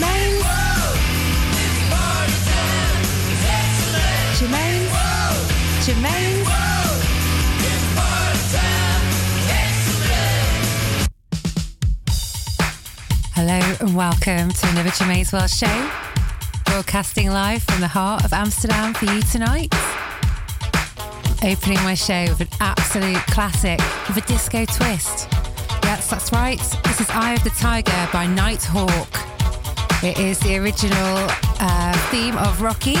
Germaine. Germaine. Germaine. Hello and welcome to another Germaine's World show. Broadcasting live from the heart of Amsterdam for you tonight. Opening my show with an absolute classic with a disco twist. Yes, that's right. This is Eye of the Tiger by Nighthawk. It is the original uh, theme of Rocky,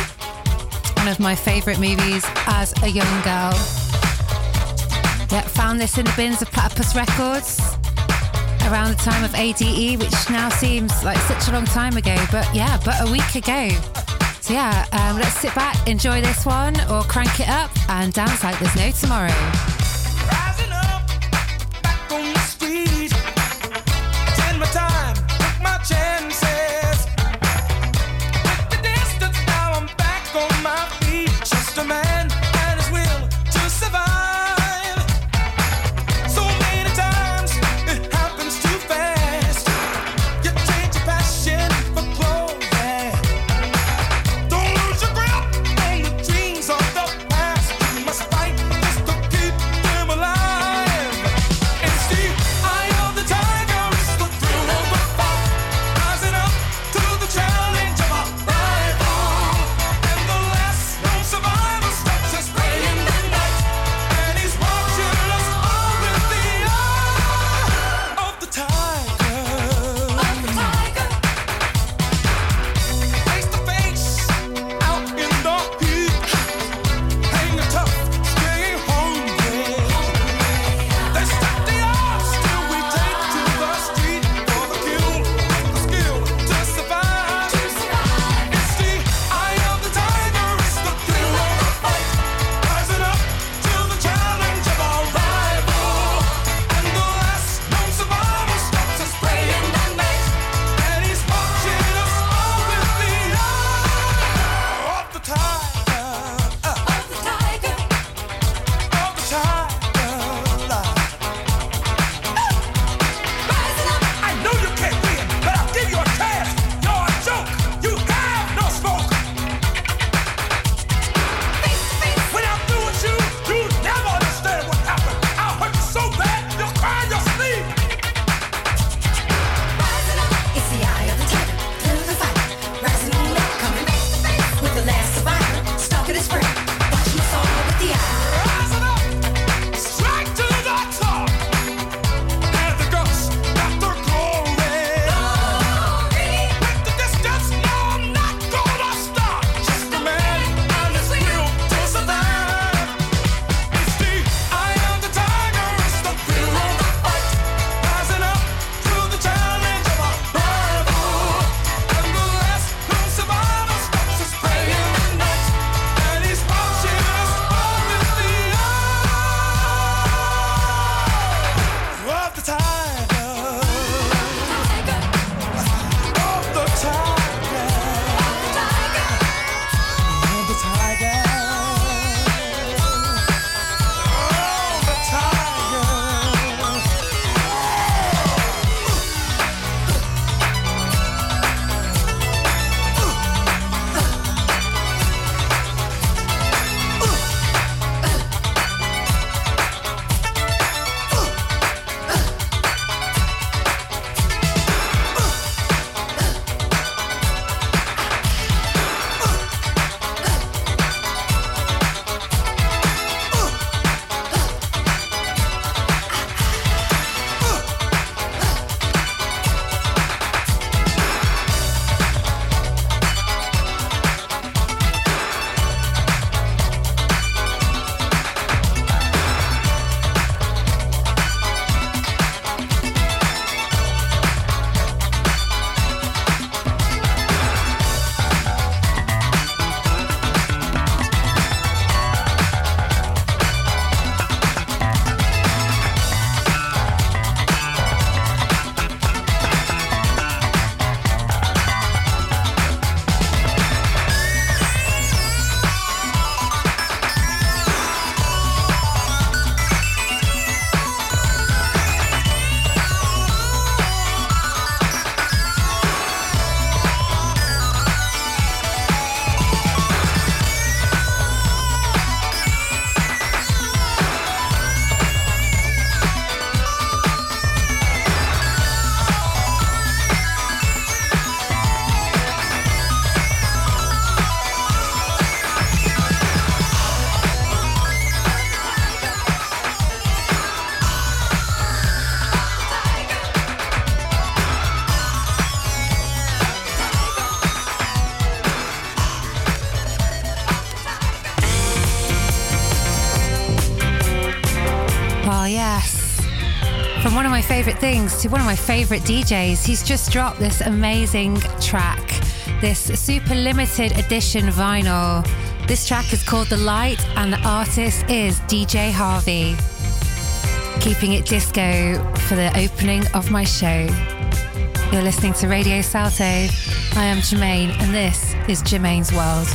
one of my favourite movies as a young girl. Yeah, found this in the bins of Platypus Records around the time of ADE, which now seems like such a long time ago, but yeah, but a week ago. So yeah, um, let's sit back, enjoy this one, or crank it up and dance like there's no tomorrow. from things to one of my favorite DJs. He's just dropped this amazing track, this super limited edition vinyl. This track is called The Light, and the artist is DJ Harvey. Keeping it disco for the opening of my show. You're listening to Radio Salto. I am Germaine, and this is Germaine's World.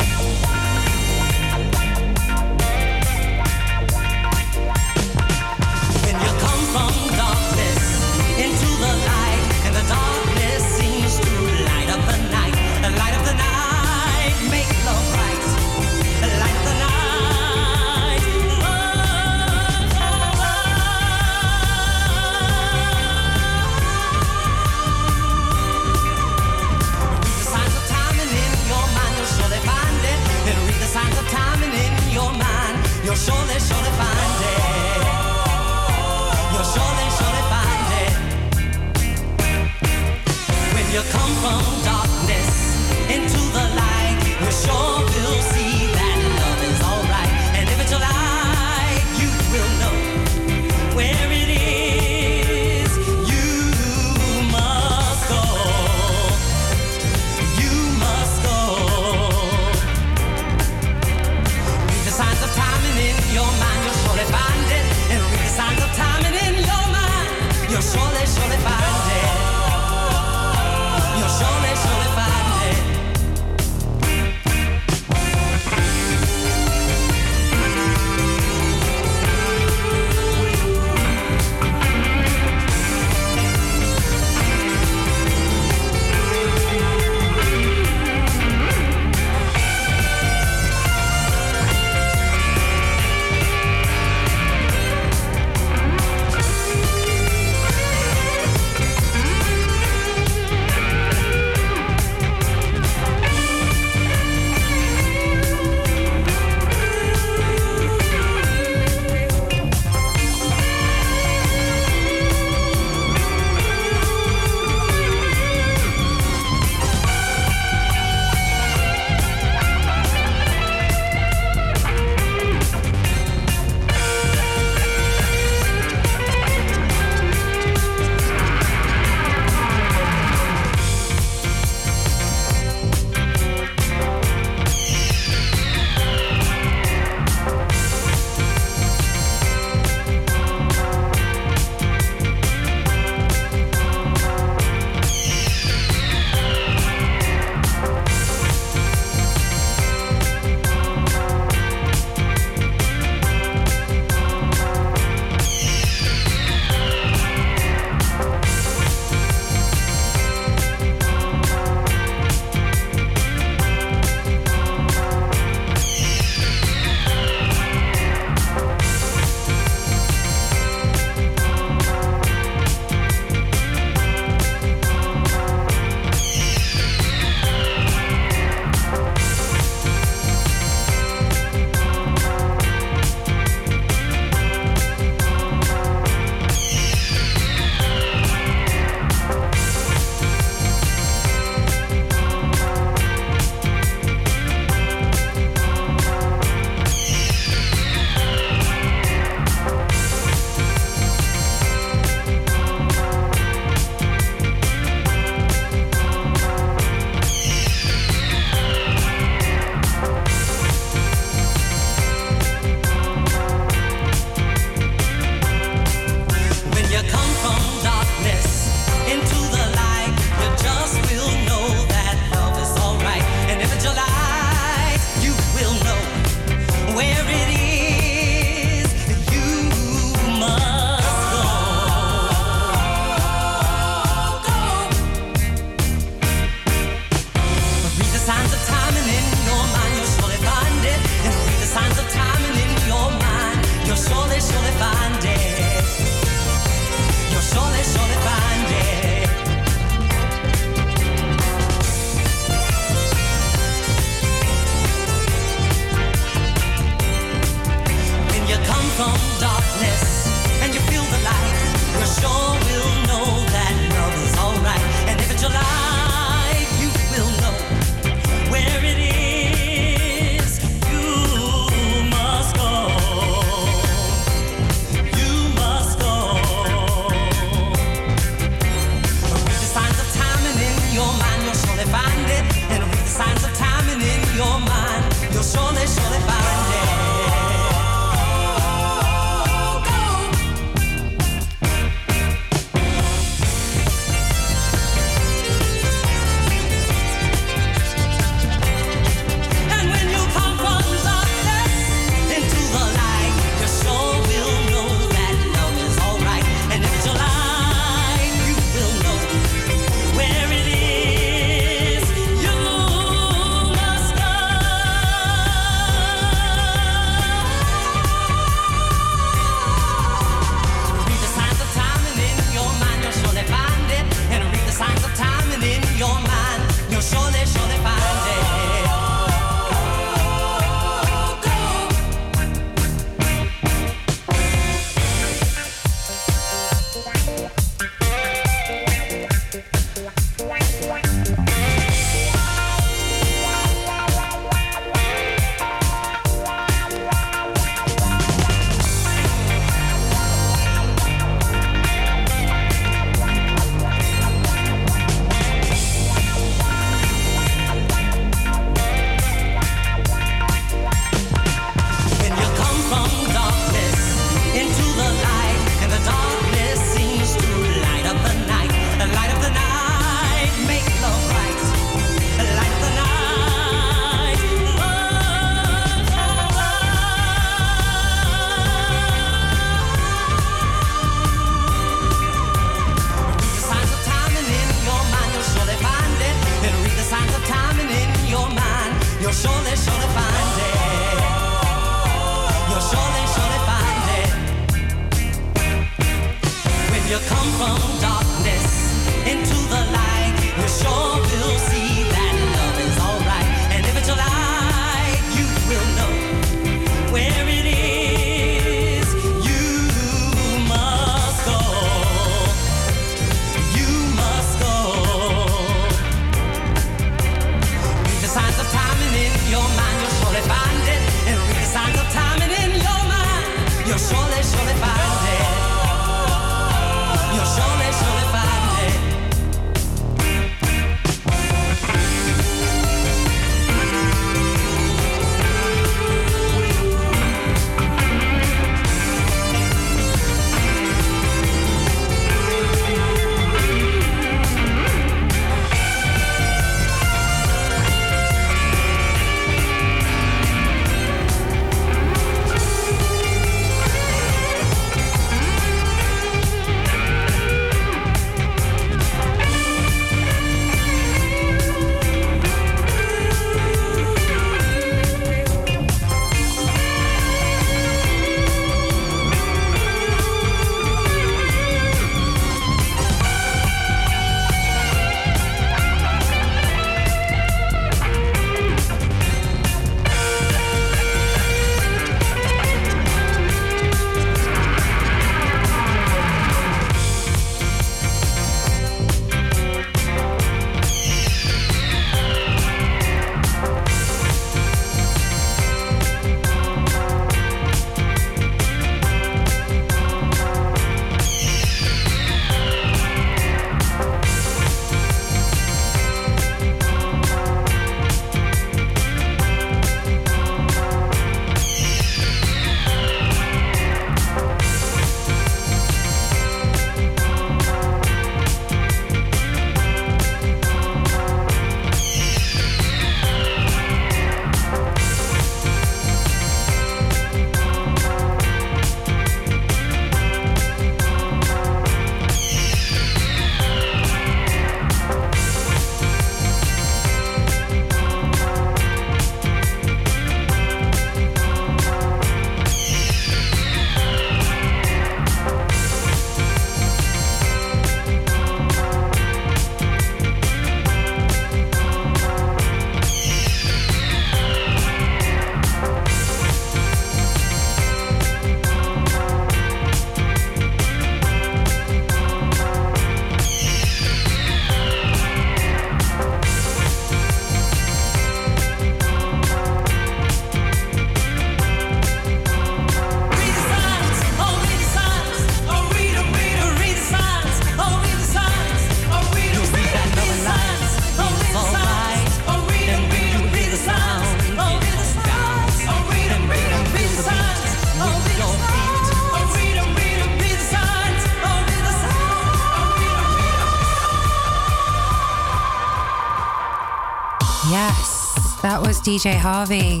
DJ Harvey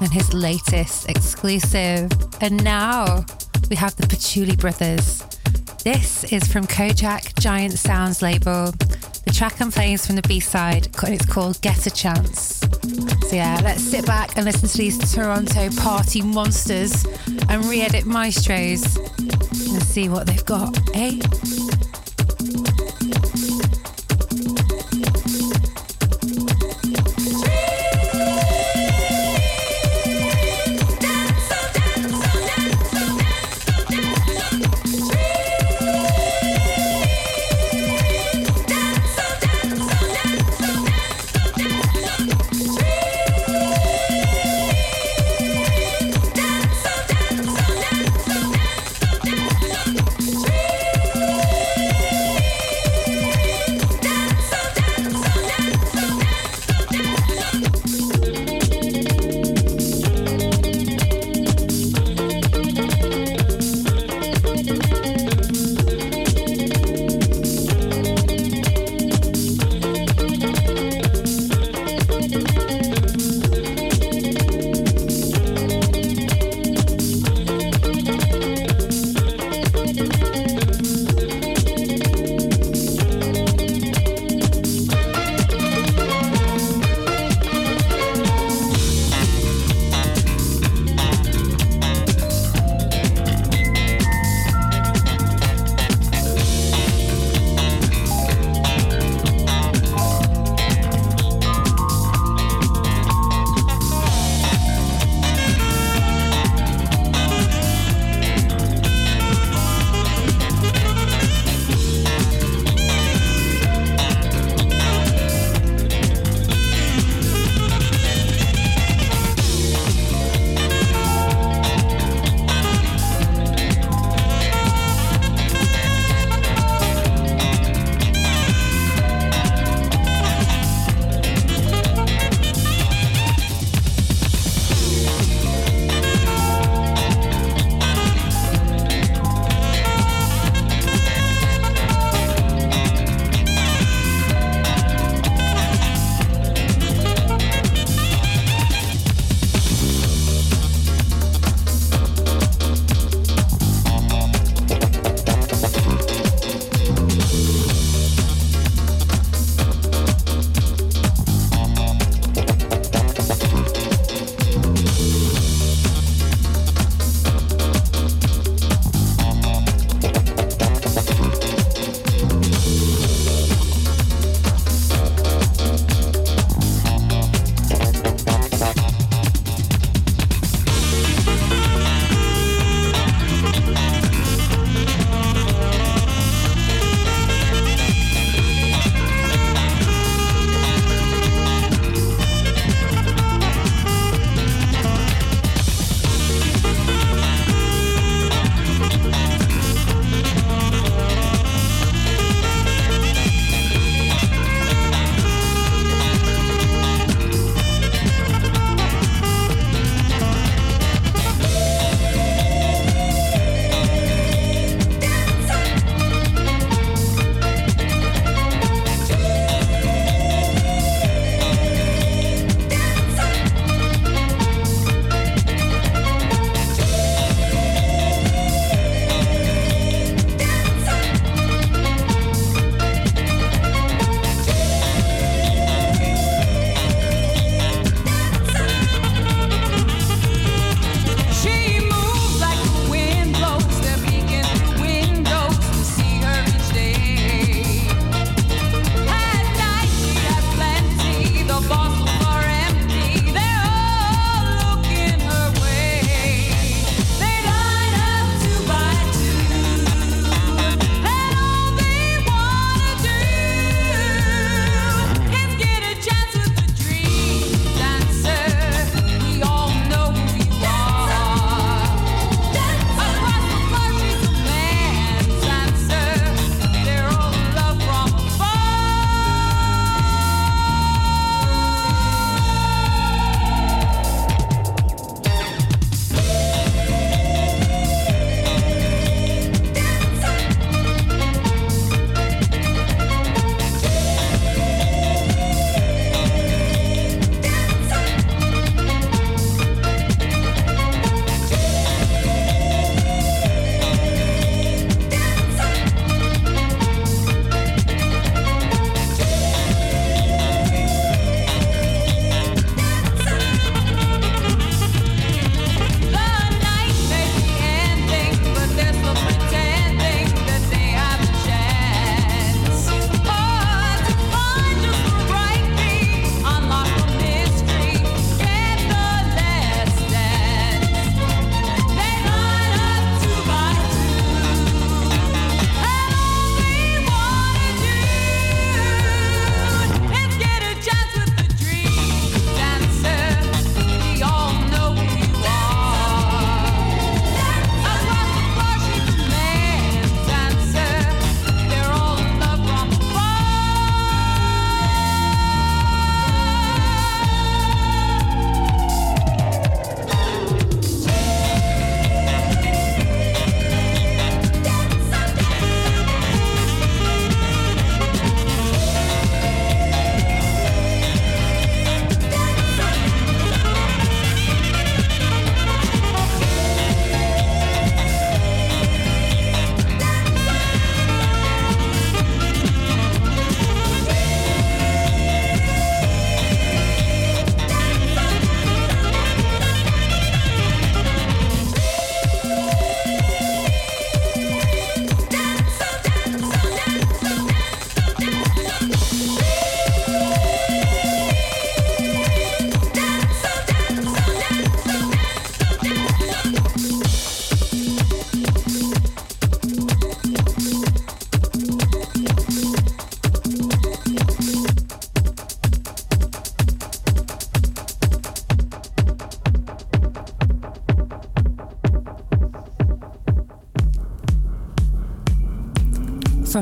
and his latest exclusive. And now we have the Patchouli Brothers. This is from Kojak Giant Sounds label. The track I'm playing is from the B side, and it's called Get a Chance. So, yeah, let's sit back and listen to these Toronto party monsters and re edit maestros and see what they've got, eh?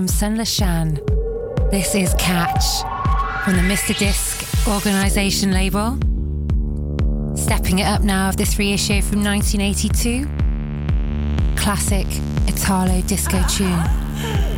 From Sun Shan. This is Catch from the Mr. Disc organisation label. Stepping it up now of this reissue from 1982. Classic Italo disco tune.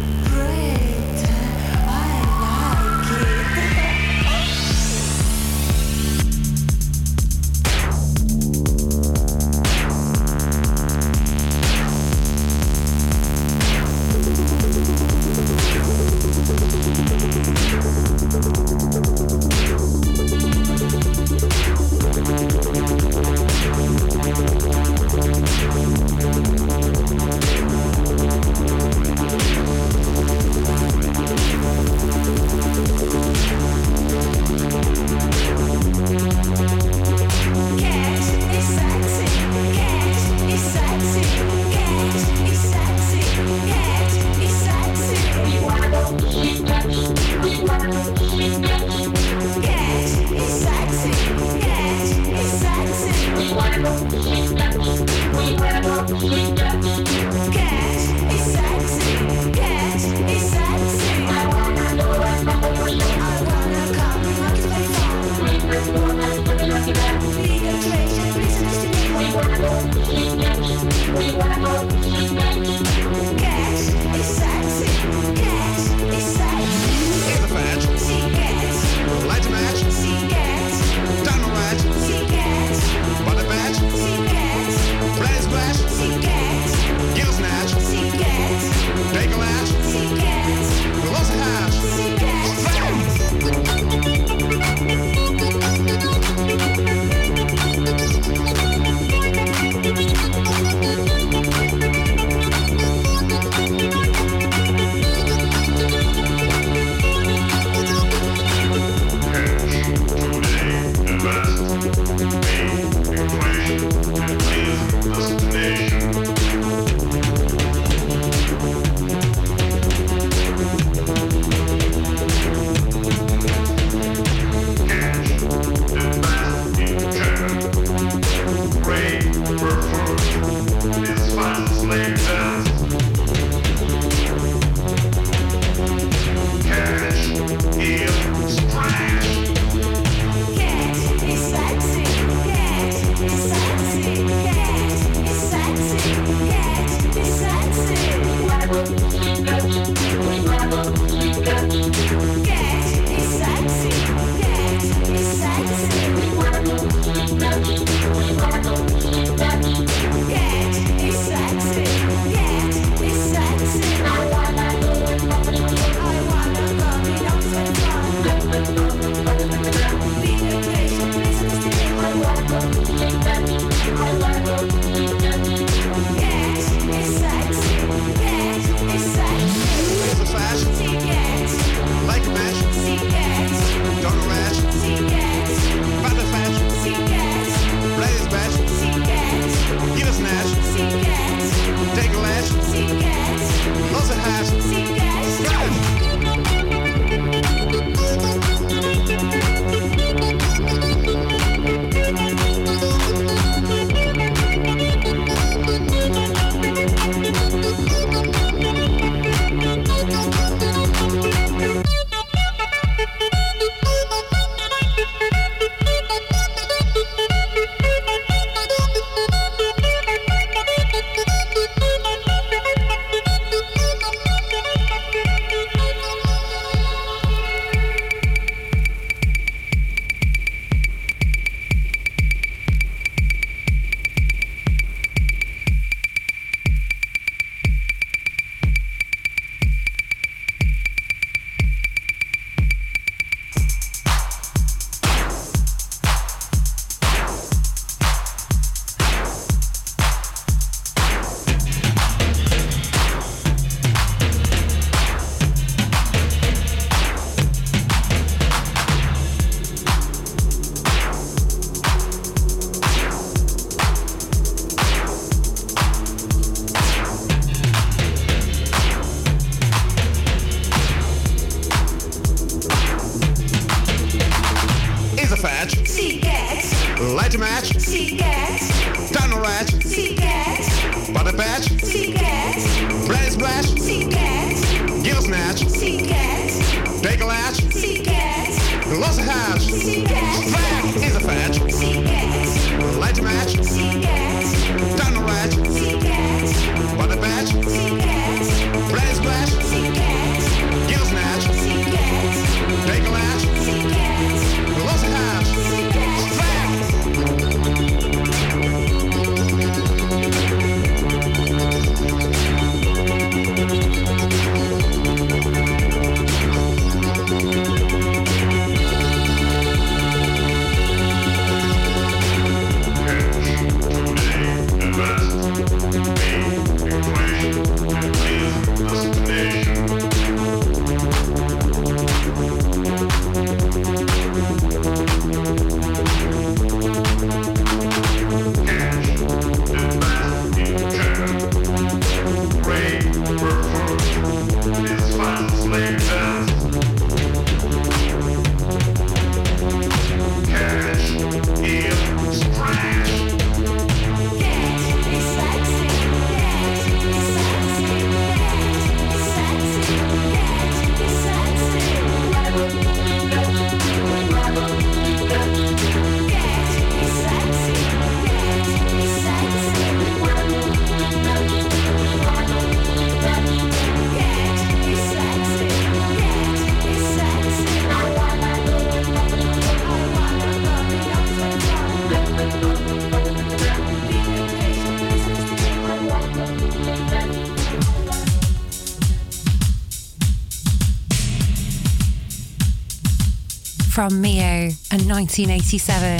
From Mio and 1987.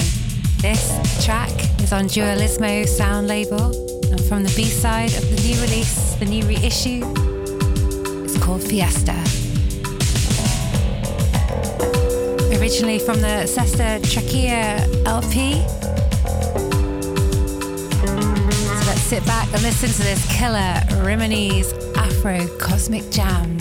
This track is on Dualismo sound label and from the B-side of the new release, the new reissue, it's called Fiesta. Originally from the Sesta Trachea LP. So let's sit back and listen to this killer Rimini's Afro Cosmic Jam.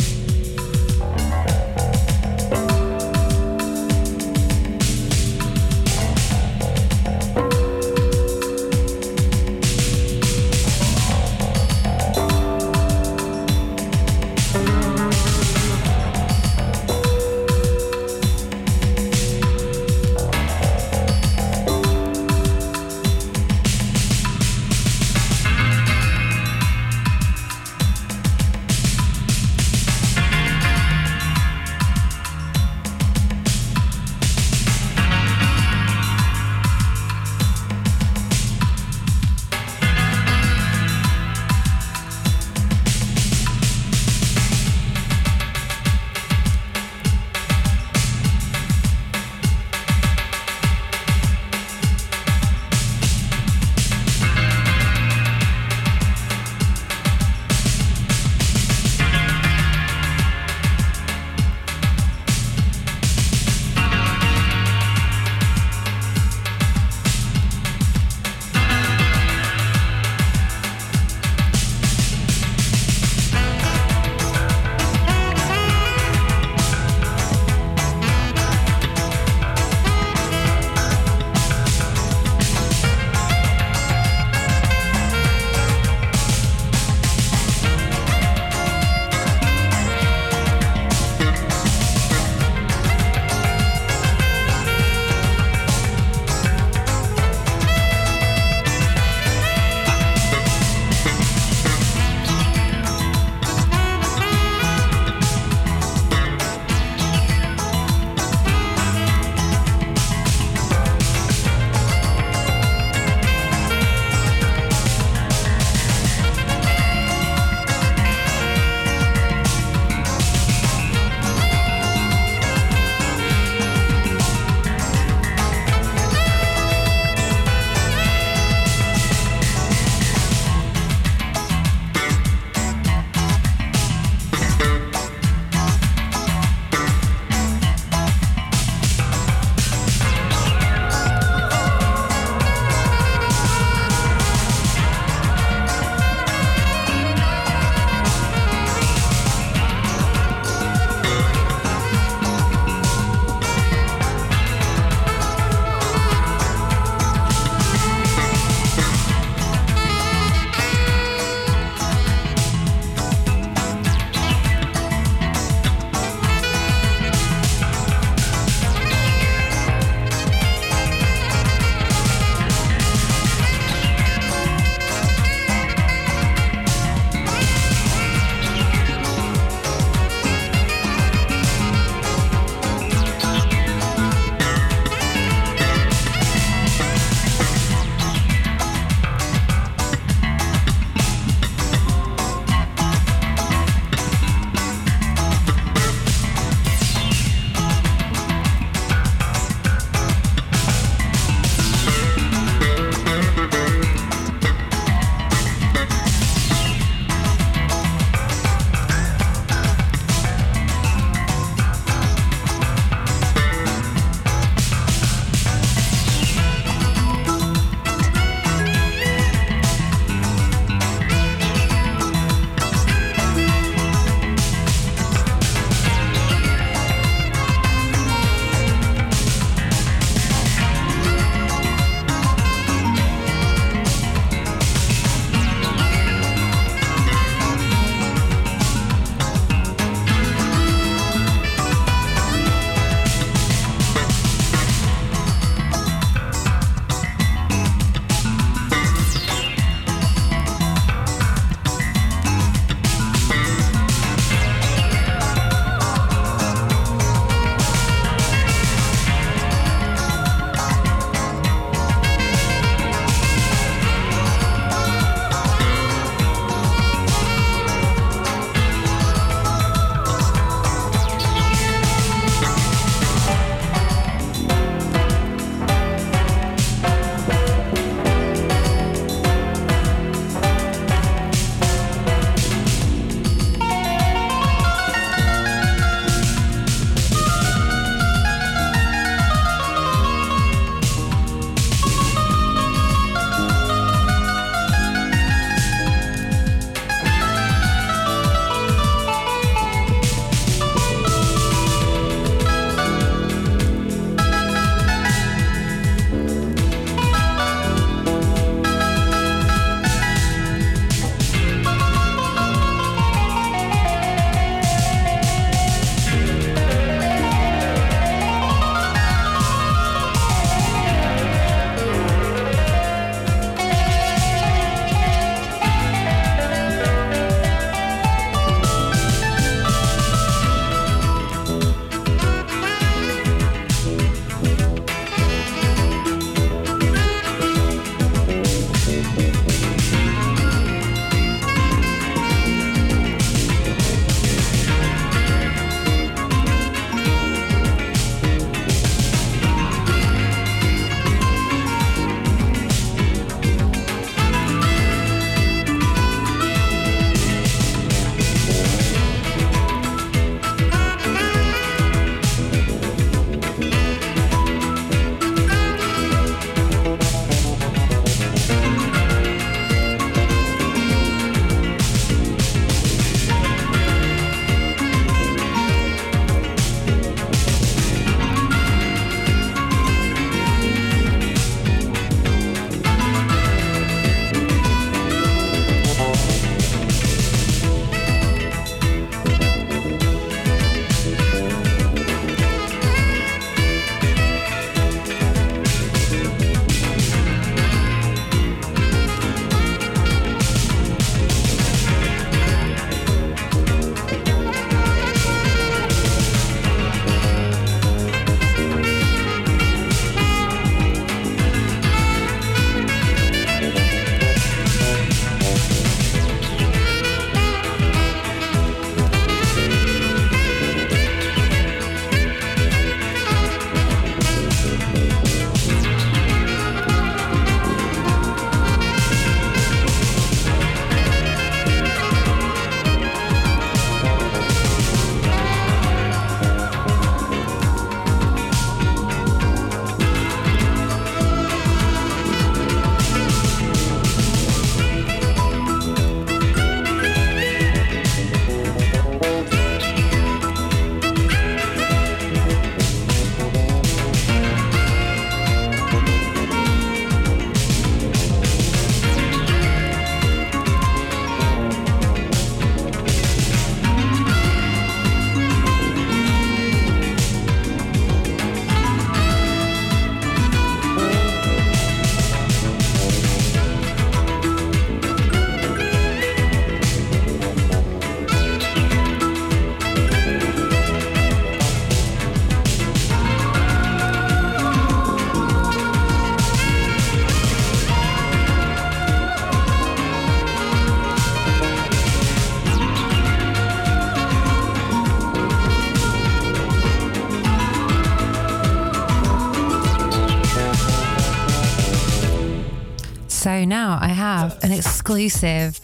Now I have an exclusive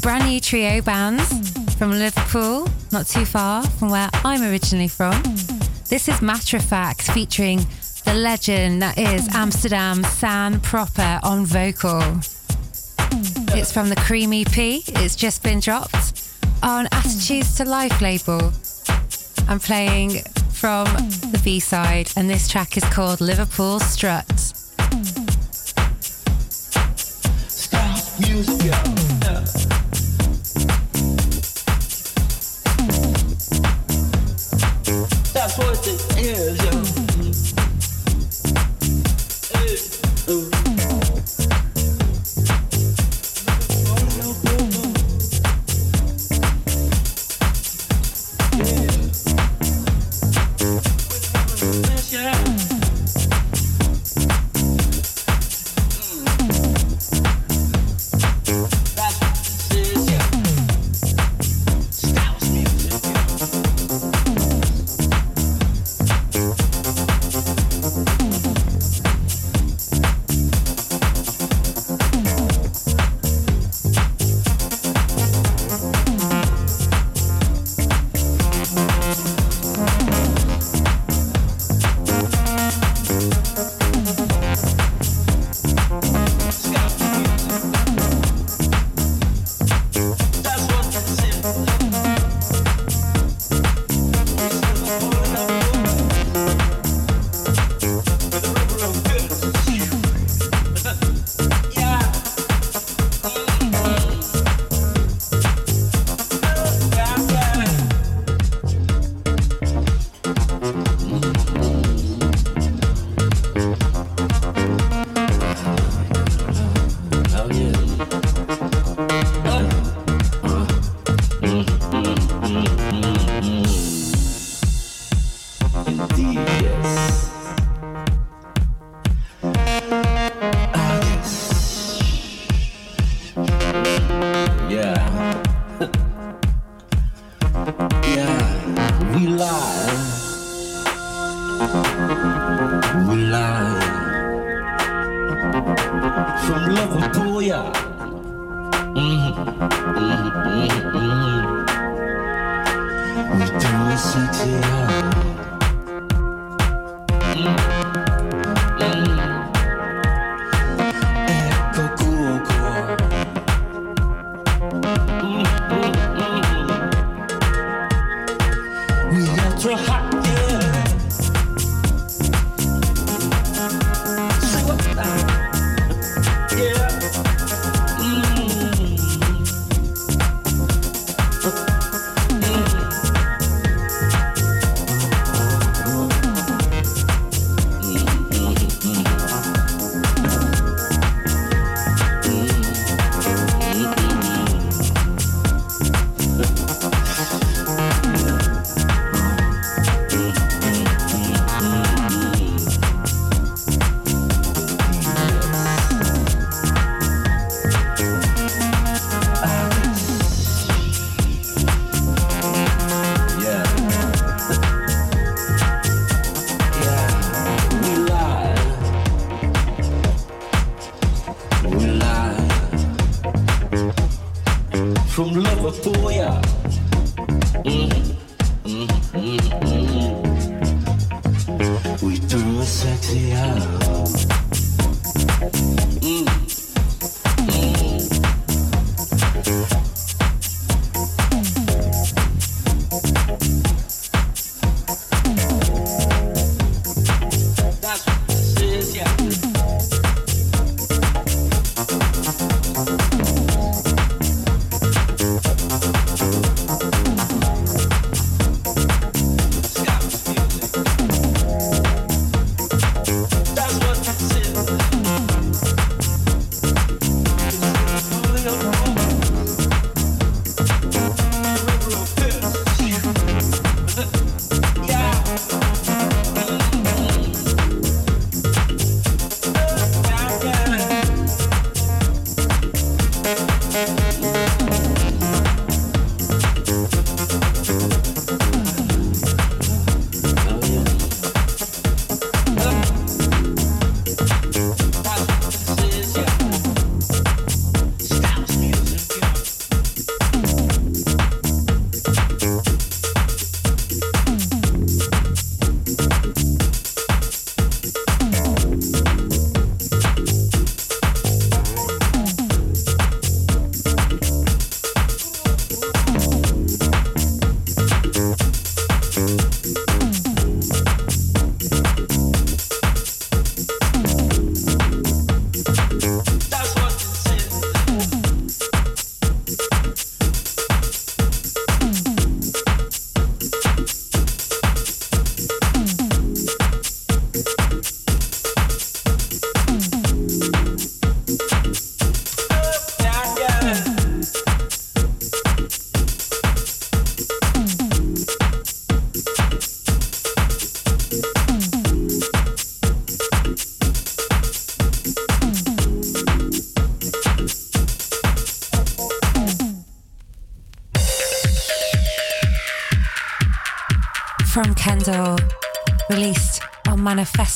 brand new trio bands from Liverpool, not too far from where I'm originally from. This is Matter of Fact featuring the legend that is Amsterdam San Proper on vocal. It's from the Cream EP, it's just been dropped on Attitudes to Life label. I'm playing from the B side, and this track is called Liverpool Strut. Music,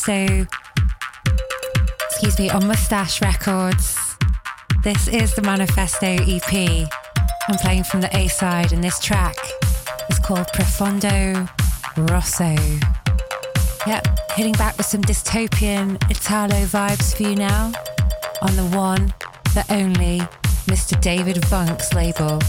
Manifesto, excuse me, on Mustache Records. This is the Manifesto EP. I'm playing from the A side, and this track is called Profondo Rosso. Yep, hitting back with some dystopian Italo vibes for you now on the one, the only Mr. David Funk's label.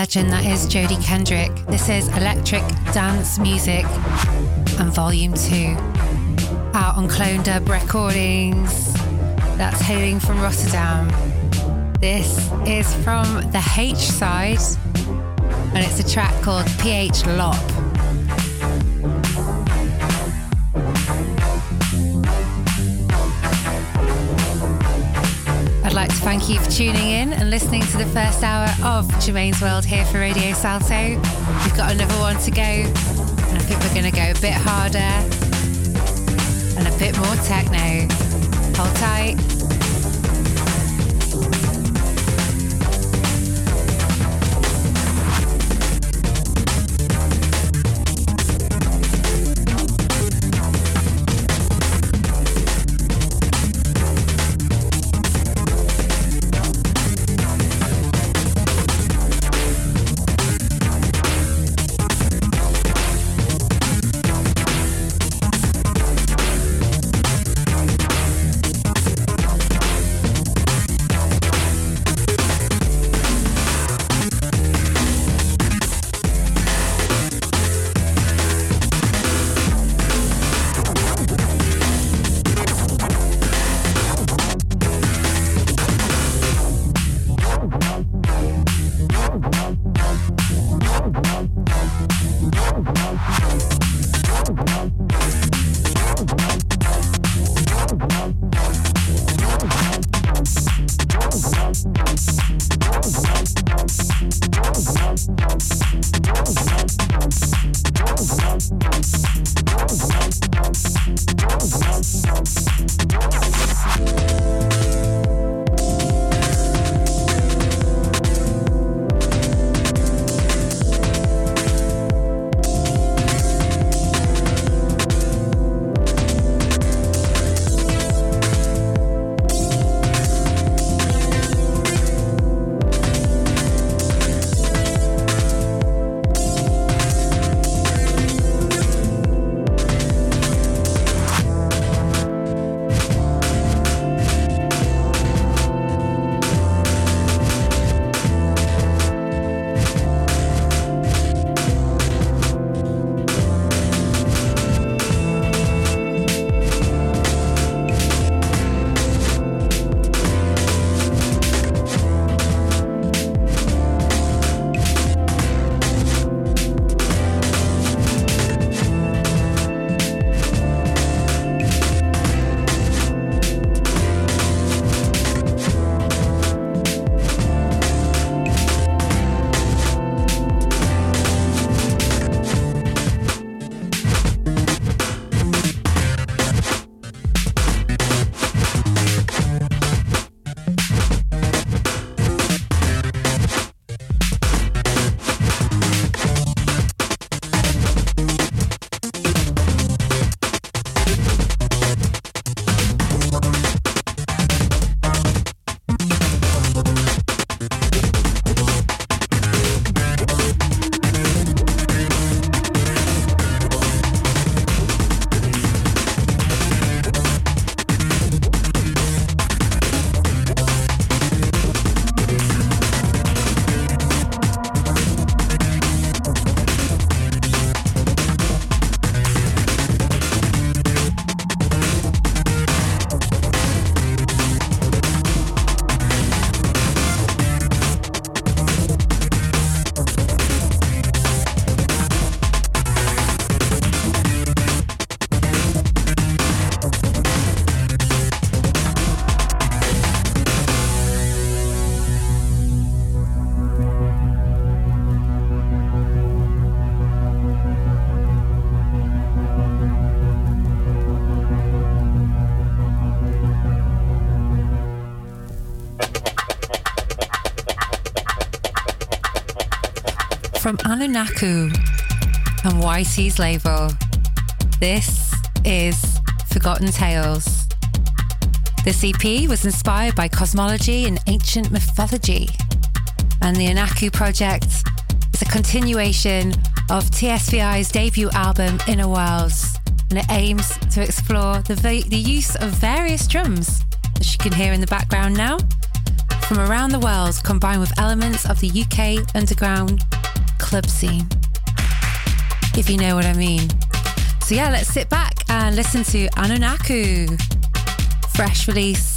Legend that is Jodie Kendrick. This is Electric Dance Music and Volume 2. Out on Clone Dub Recordings. That's hailing from Rotterdam. This is from the H side and it's a track called PH Lop. Thank you for tuning in and listening to the first hour of Germaine's World here for Radio Salto. We've got another one to go, and I think we're going to go a bit harder and a bit more techno. Hold tight. Anunaku and YT's label. This is Forgotten Tales. This EP was inspired by cosmology and ancient mythology, and the Anunaku project is a continuation of TSVI's debut album Inner Worlds, and it aims to explore the, the use of various drums, as you can hear in the background now, from around the world combined with elements of the UK underground club scene. If you know what I mean. So, yeah, let's sit back and listen to Anunaku. Fresh release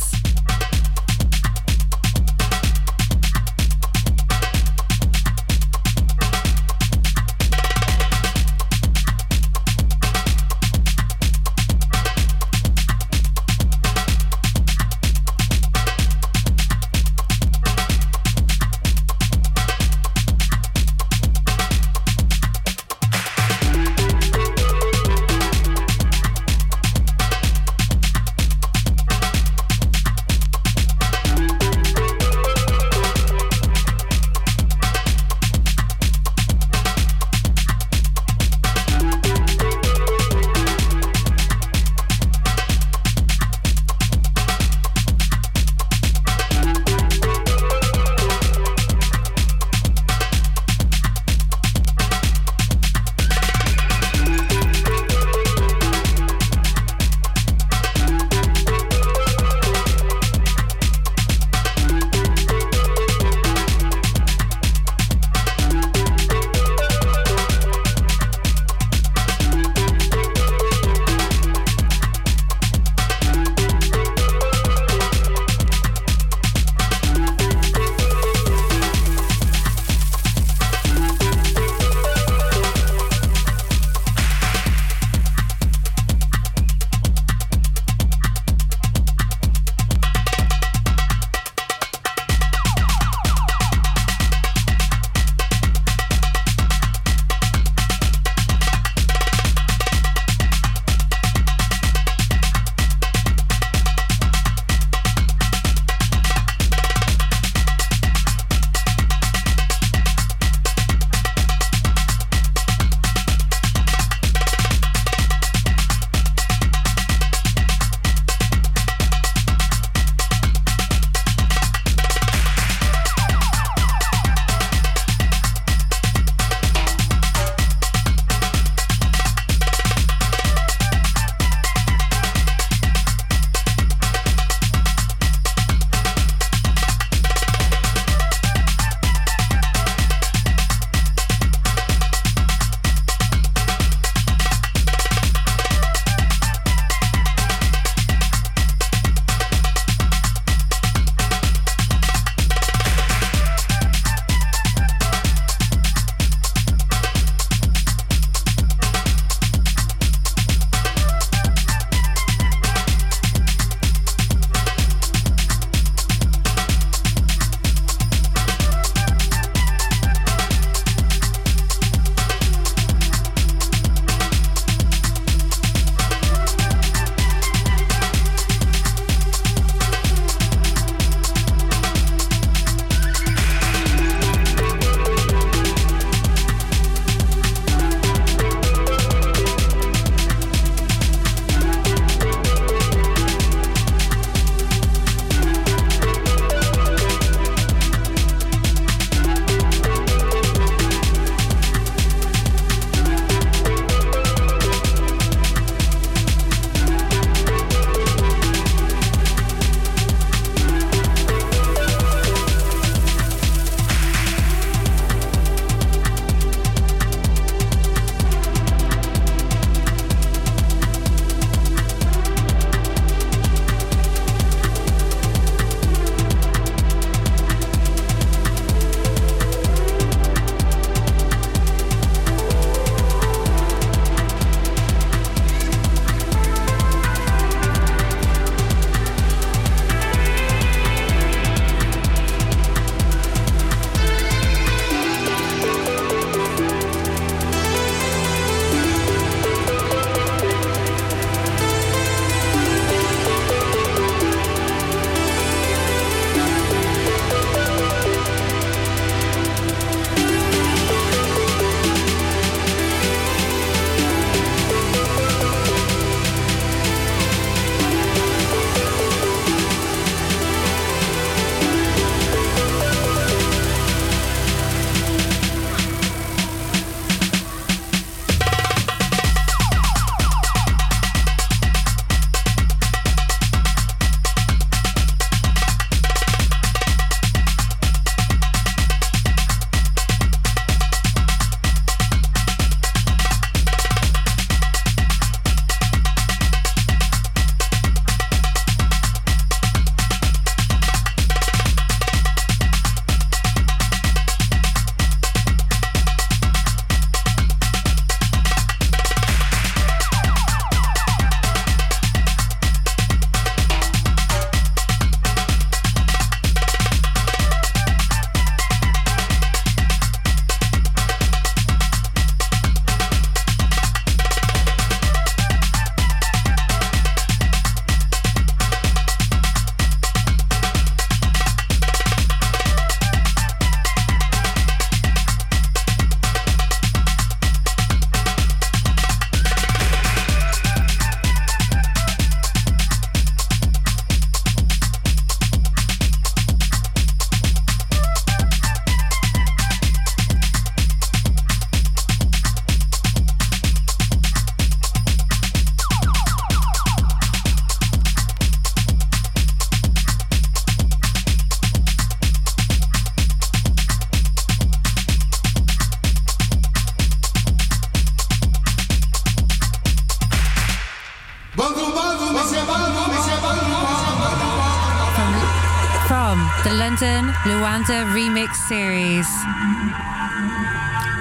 Luanda remix series.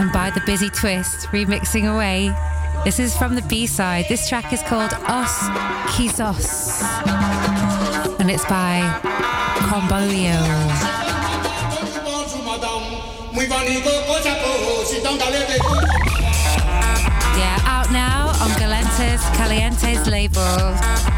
And by the busy twist, remixing away, this is from the B side. This track is called Os Kisos. And it's by Combolio. Yeah, out now on Galletas Calientes label.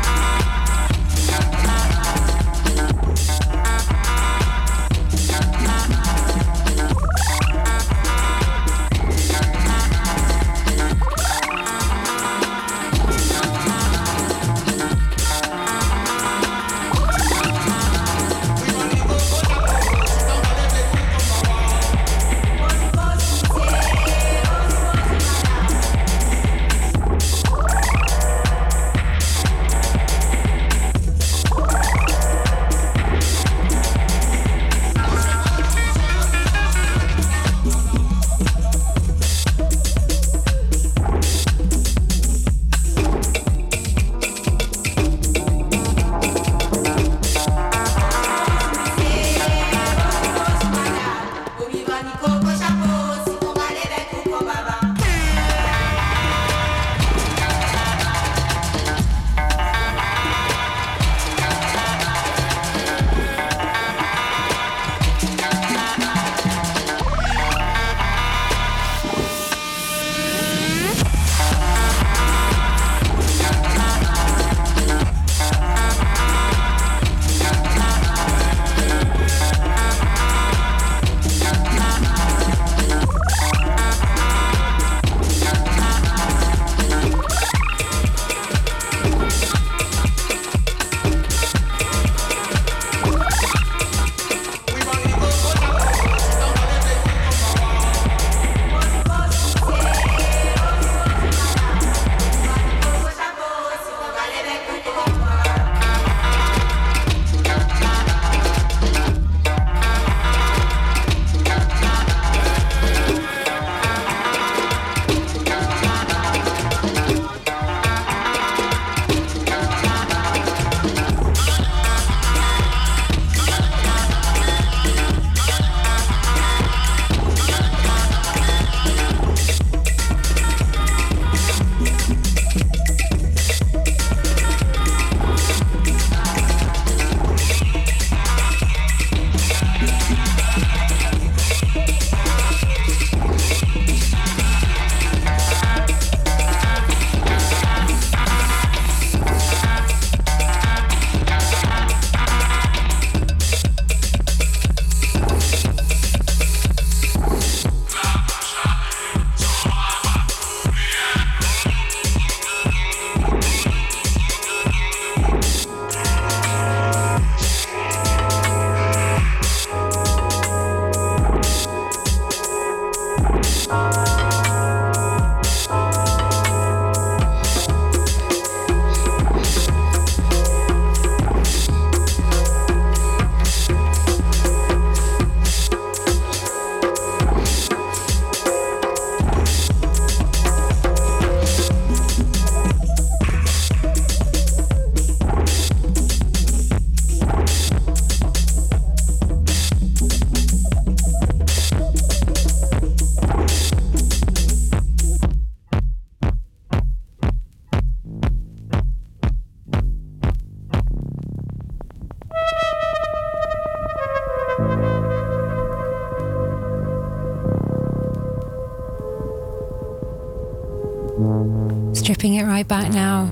Right back now,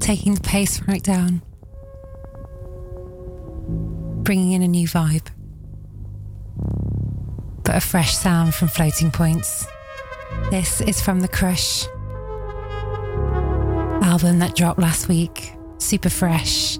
taking the pace right down, bringing in a new vibe, but a fresh sound from floating points. This is from the Crush album that dropped last week, super fresh.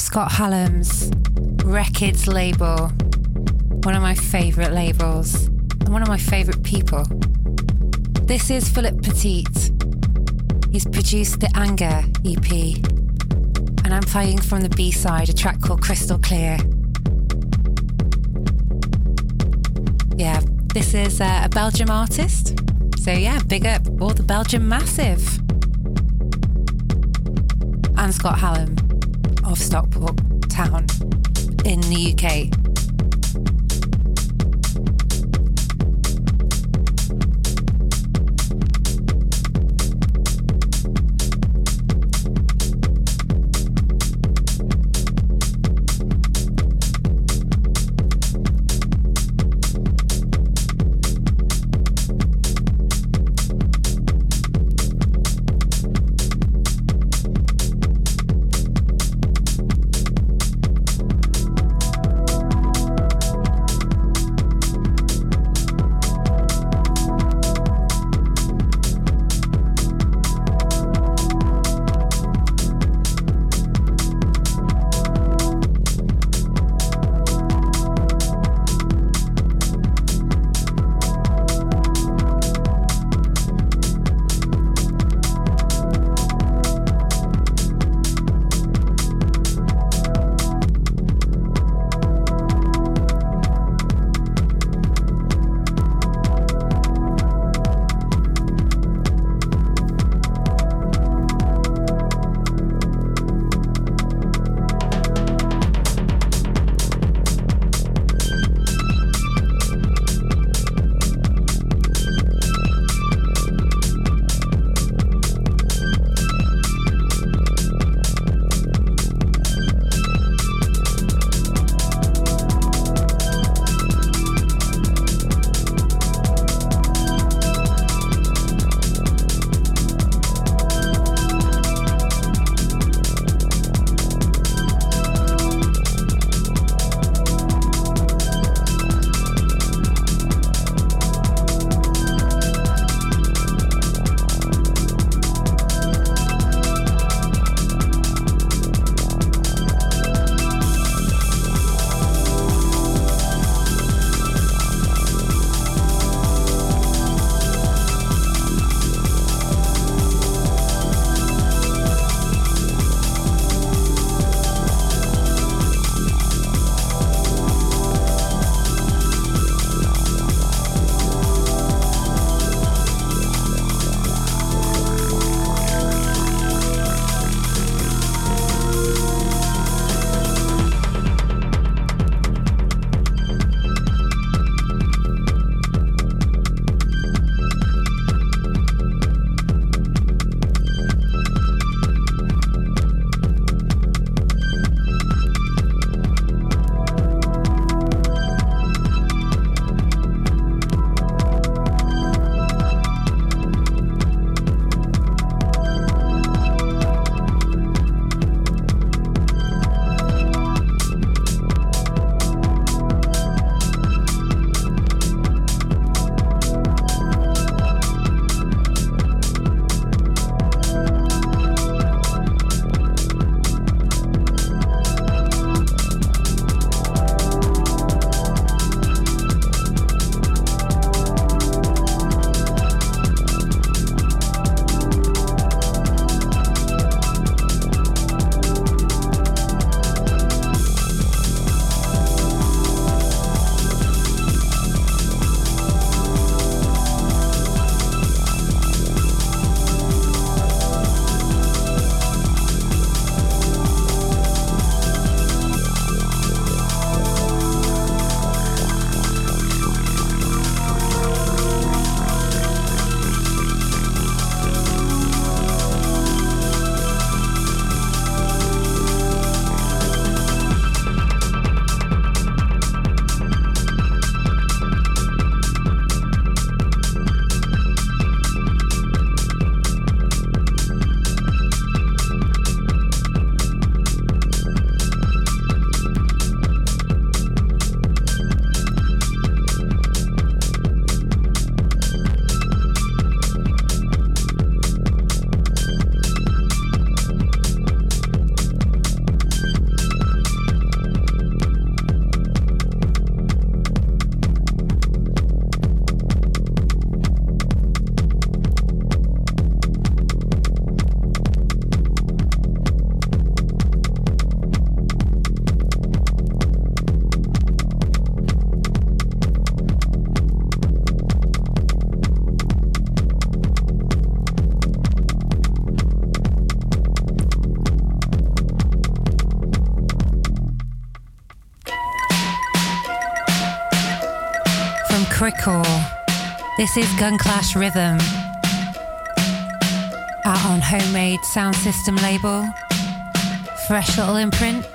Scott Hallam's Records label, one of my favourite labels, and one of my favourite people. This is Philip Petit. He's produced the Anger EP, and I'm playing from the B side a track called Crystal Clear. Yeah, this is uh, a Belgium artist. So, yeah, big up all the Belgium massive. And Scott Hallam Stockport Town in the UK. This is Gun Clash Rhythm. Out on Homemade Sound System label. Fresh little imprint.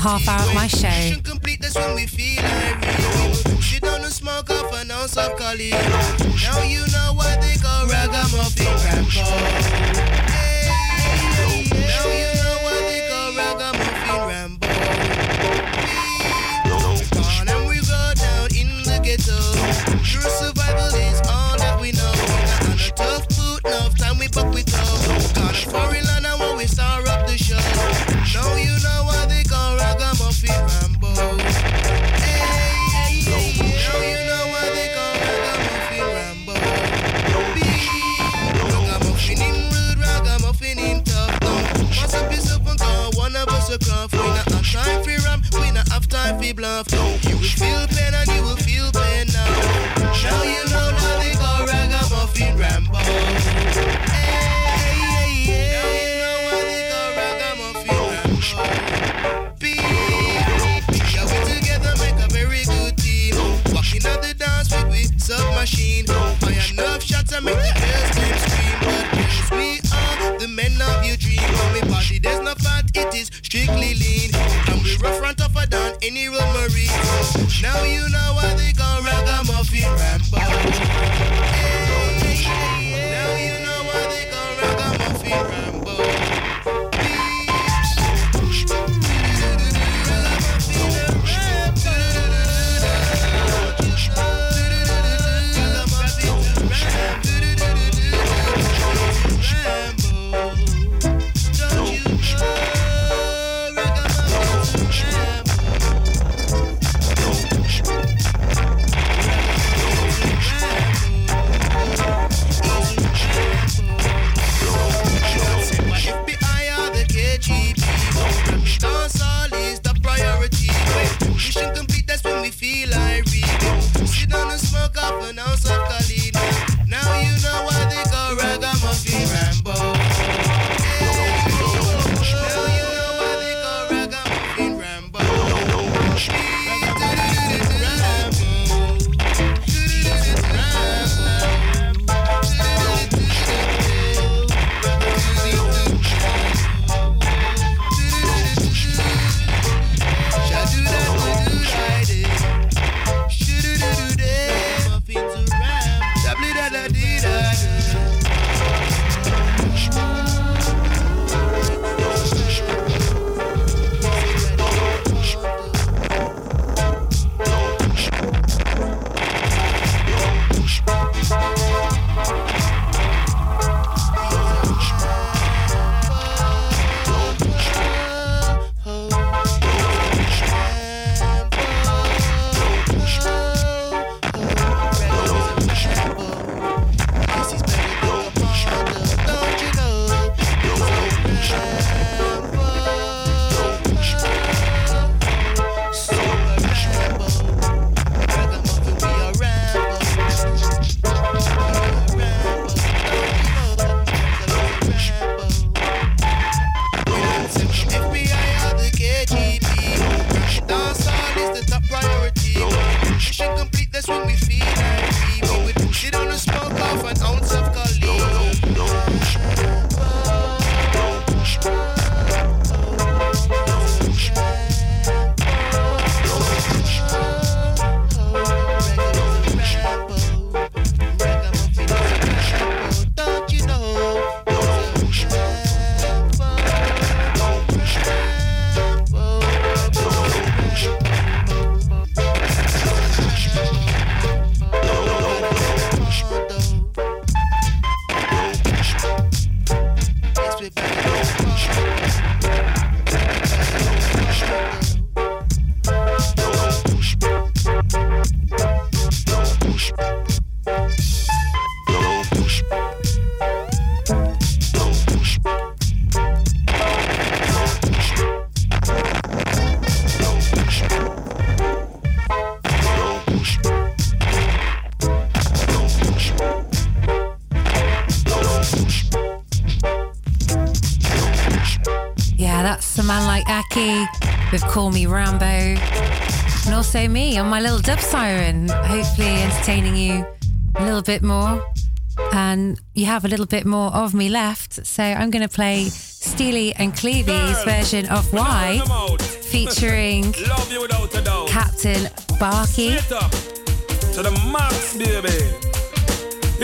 Half hour of my show. Call Me Rambo. And also me on my little dub siren, hopefully entertaining you a little bit more. And you have a little bit more of me left. So I'm going to play Steely and Clevie's version of Why, featuring Captain Barkey. To the max, baby.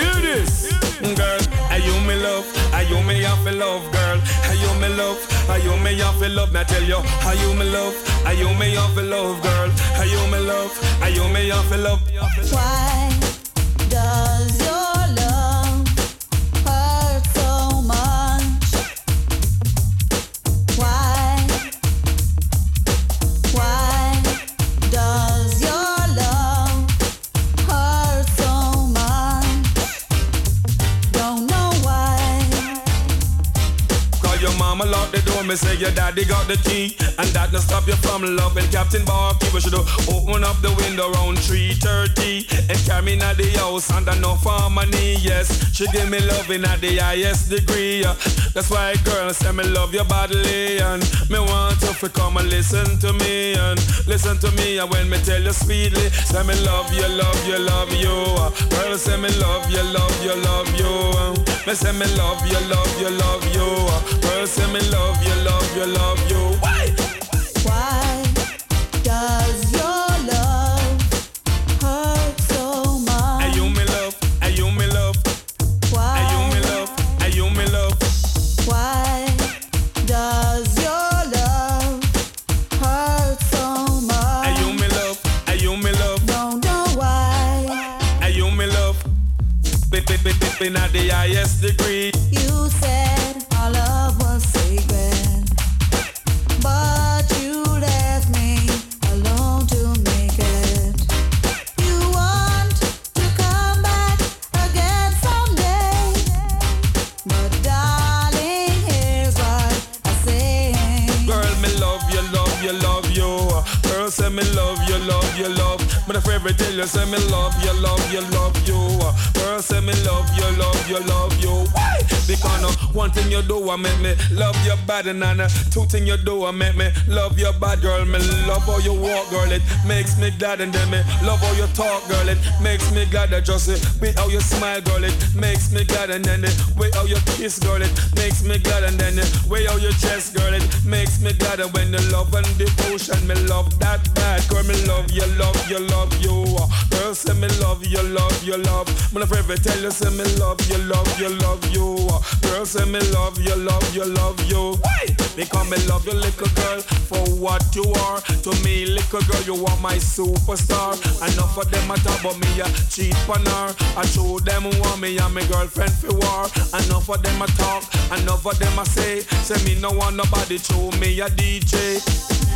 Hear this, girl. Are you me love? Are you me have love, girl? Are you me love? Are you me have love? Me tell you, are you me love? Are you me have love, girl? Are you me love? Are you me have love? Why and that no stop you from loving Captain Barkey. We should do open up the window around 3:30 and carry me the house under no harmony. Yes, she give me loving at the highest degree. That's why girl say me love you badly, and me want you to come and listen to me and listen to me. And when me tell you sweetly, say me love you, love you, love you. Girl say me love you, love you, love you. Me say me love you, love you, love you. Girl say me love you love you, love you. Highest degree. You said our love was sacred, but you left me alone to make it. You want to come back again someday, but darling, here's what I say. Girl, me love you, love you, love you. Girl, say me love you, love you, love. But I forever tell you, say me love you, love you, love you. Say me love you, love you, love you. Because no one thing you do, I make me love your body, uh, two thing you do, I make me love your bad girl. Me love how you walk, girl. It makes me glad, and then me love how you talk, girl. It makes me glad that just the way how you smile, girl. It makes me glad, and then the way how you kiss, girl. It makes me glad, and then the way how you chest, girl. It makes me glad, and when the love and devotion, me love that bad, girl. Me love you, love you, love you. Girl, say me love you, love you, love. Me not forever tell you, say me love you, love you, love you. Girl, say me love you, love you, love you. Why? Because me love you, little girl, for what you are. To me, little girl, you are my superstar. Enough of them a talk about me, a cheat on her. I show them want me and my girlfriend for war. Enough of them a talk, enough of them a say. Say me no want nobody show me a DJ.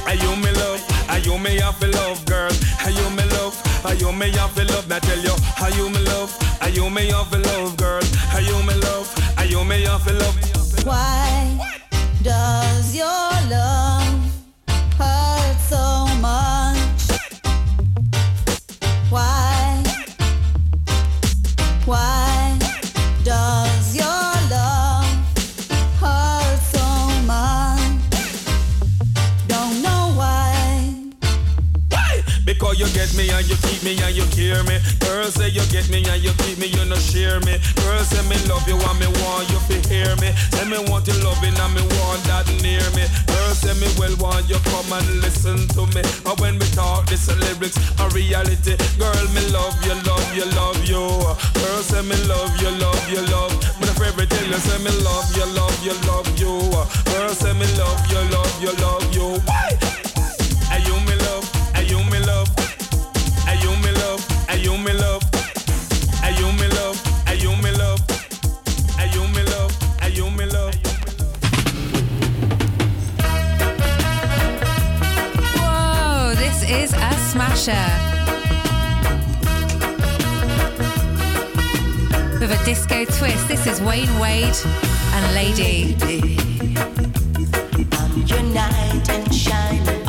Are you me love? Are you me have love, girl? Are you me love? Are you me have love? Me tell you, are you me love? Are you me have love, girl? Are you me love? Are you me have to love? Why does your love hurt so much? Why? Why get me and you keep me and you care me. Girl say you get me and you keep me, you no share me. Girl say me love you and me want you to hear me. Say me want you loving and me want that near me. Girl say me well want you come and listen to me. And when we talk this lyrics a reality. Girl me love you, love you, love you. Girl say me love you, love you, love. The forever tell you say me love you, love you, love you. Girl say me love you, love you, love you. Why? You me love? Are you me love? Are you me love? Are you me love? Are you me love? Whoa, this is a smasher. With a disco twist, this is Wayne Wade and Lady. I'm your knight in shining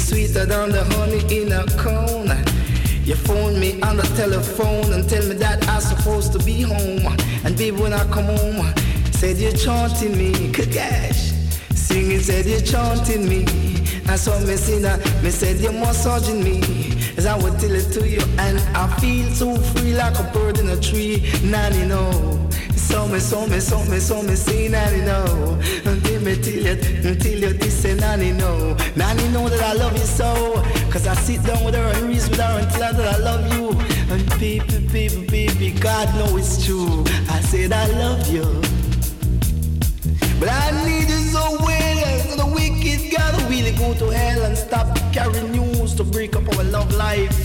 sweeter than the honey in a cone. You phone me on the telephone and tell me that I'm supposed to be home. And baby, when I come home, said you're chanting me, Kagash. Singing, said you're chanting me. I saw me that, me said you're massaging me. As I would tell it to you, and I feel so free like a bird in a tree. Nanny, no. So me, so me, so me, so me, say nanny, no. Until me tell you, until you this say nanny, know. Nanny know that I love you so. Cause I sit down with her and reason with her and tell her that I love you. And baby, baby, baby, God know it's true. I said I love you. But I need you so well, so the wicked gotta really go to hell and stop carrying news to break up our love life.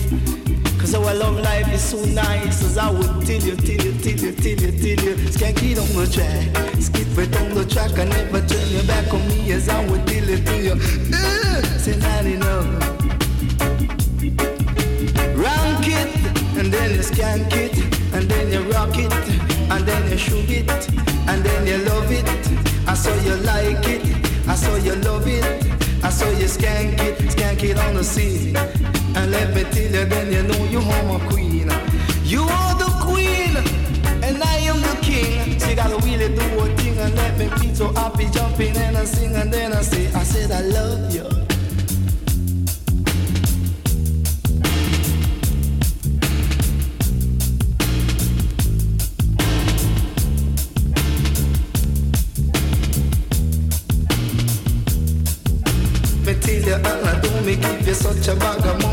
Cause our love life is so nice, as I would tell you, tell you, tell you, tell you, tell you. Skanky on the track, skip it on the track, and never turn your back on me, as I would tell it to you. Uh, say, nanny, no. Rank it, and then you skank it, and then you rock it, and then you shoot it, and then you love it. I saw you like it, I saw you love it, I saw you skank it, skank it on the scene. And let me tell you, then you know you are my queen. You are the queen, and I am the king. You gotta really do a thing and let me be so happy, jumping and I sing, and then I say, I said I love you. Me tell you all I do me give you such a bag of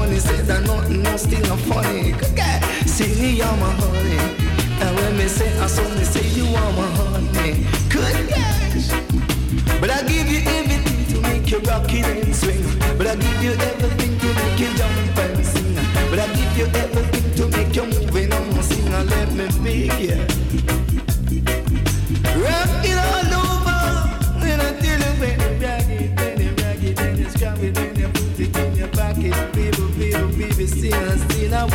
still not funny. Good guy, see you're my honey. And when me say I saw me say you are my honey. Good gosh But I give you everything to make you rock it and swing. But I give you everything to make you jump and sing. But I give you everything to make you move and on sing let me beg you and still, I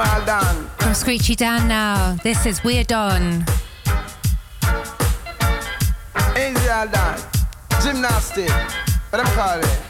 down, done. From Screechy Dan now, this is We're Done. All done. Gymnastic. What them call it?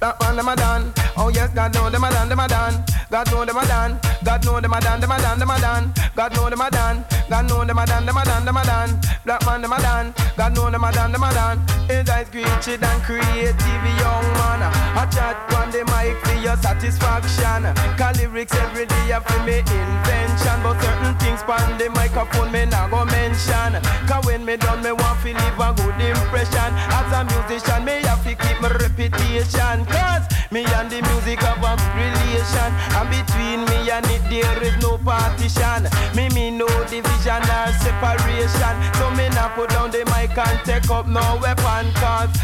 That one, a done. Oh yes, God know them a done, them a done. God know them a done. God know them a done, them a done, them a done. God know them a done. God know them a done, them a done, them a done. Black man, them a done. God know them a done, them a done. Eyes created and creative young man. I chat on the mic for your satisfaction. Call lyrics every day for me invention. But certain things on the microphone me not go mention. Cause when me done, me want to leave a good impression. As a musician, me have to keep my reputation. Cause me and the music have a relation. And between me and it there is no partition. Me me no division or separation. So me not put down the mic and take up no weapon. Cause.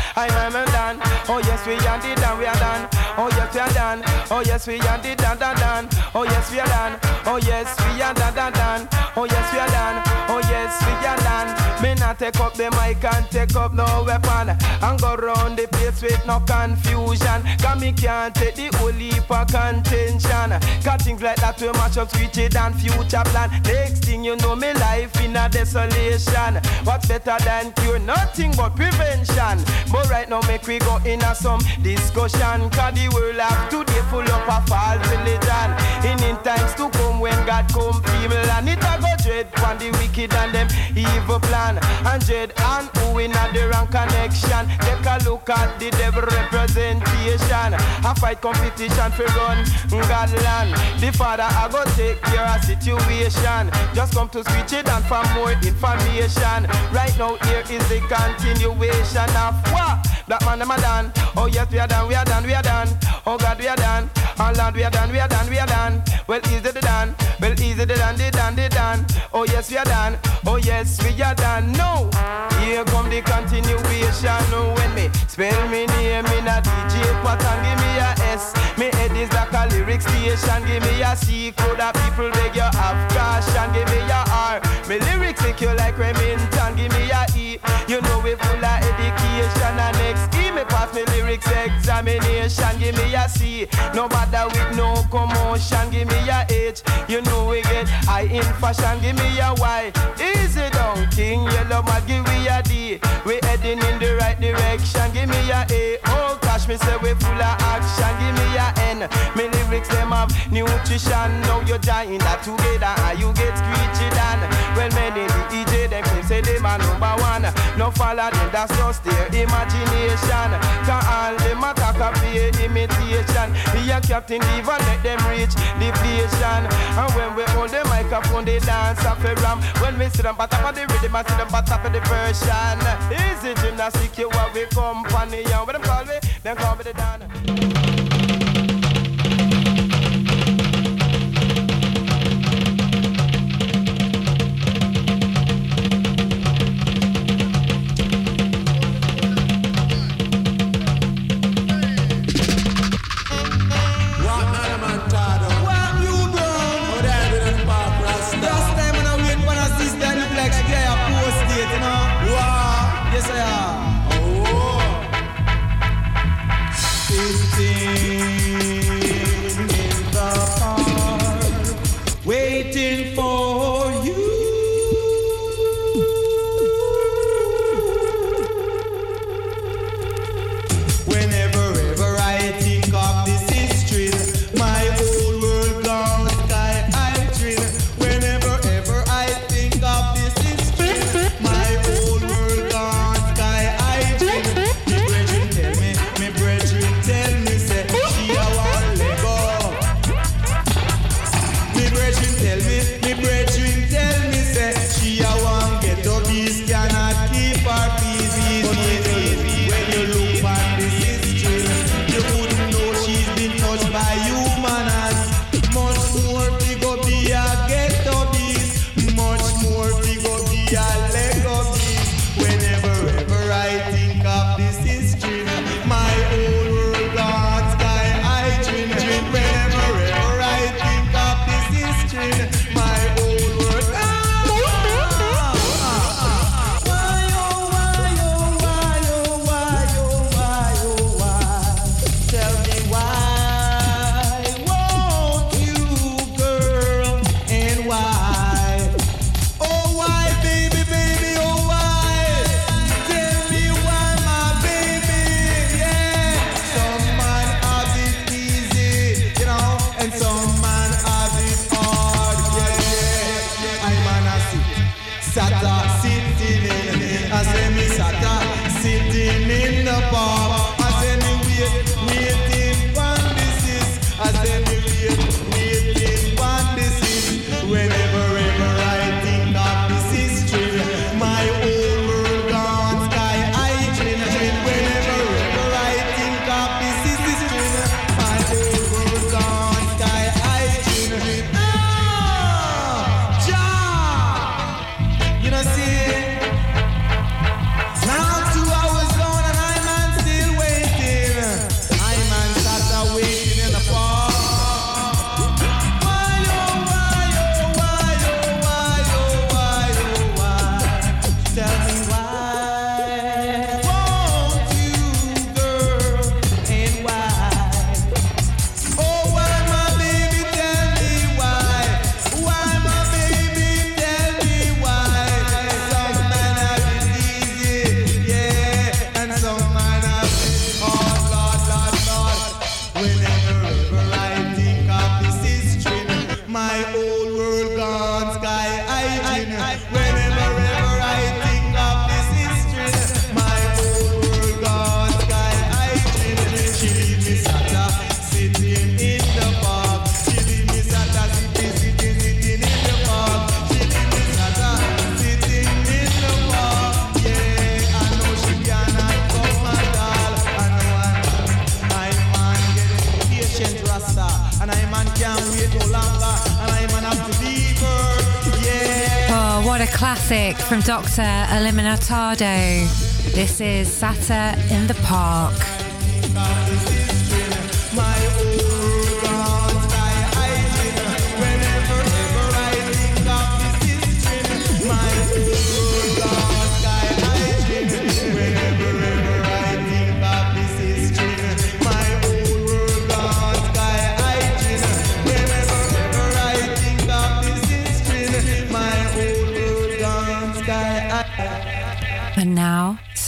Oh yes, we and the done, we are done. Oh yes, we are done. Oh yes, we and the done, done, done. Oh yes, we are done. Oh yes, we are done, done, done. Oh yes, we are done. Oh yes, we are done. Me not take up the mic and take up no weapon. And go round the place with no confusion. Cause me can't take the whole heap of contention. Cause things like that will match up switch it and future plan. Next thing you know, me life in a desolation. What's better than cure? Nothing but prevention. But right now, make we go in a some discussion. Cause the world have today full of false religion. In in times to come when God come feeble and it a go dread the wicked and them evil plan. And dread and who in a the wrong connection. Take a look at the devil representation. A fight competition for run God land. The father I go take care of situation. Just come to switch it and for more information. Right now here is the continuation of what? Black man them a done. Oh yes we are done, we are done, we are done. Oh God we are done. Oh Lord we are done, we are done, we are done. Well easy the done. Well easy the done, the done, the done. Oh yes we are done. Oh yes we are done. No. Here come the continuation. When me spell me name in a DJ and give me a S. Me head is like a lyric station. Give me a C code that people beg you have caution. Give me a R. Me lyrics make you like Remington. Give me a E. You know we full of education and lyrics examination. Give me a C. No bother with no commotion. Give me a H. You know we get high in fashion. Give me a Y. Easy down, King Yellow Mad. Give me a D. We heading in the right direction. Give me a A. Oh gosh, me say we full of action. Give me a N. Me lyrics them have nutrition. Now you join that together and you get Screechy Dan. Well, many them claim say them are number one. No follow them, that's just their imagination. Can all them attack a play imitation. Here Captain Diva let them reach deflation. And when we hold the microphone, they dance off a ram. When we see them bat up on the rhythm, I see them bat up on the version. Easy gymnastic, you what we company. And when them call me, them call me the Dan. Dr. Alimantado. This is Sata in the Park.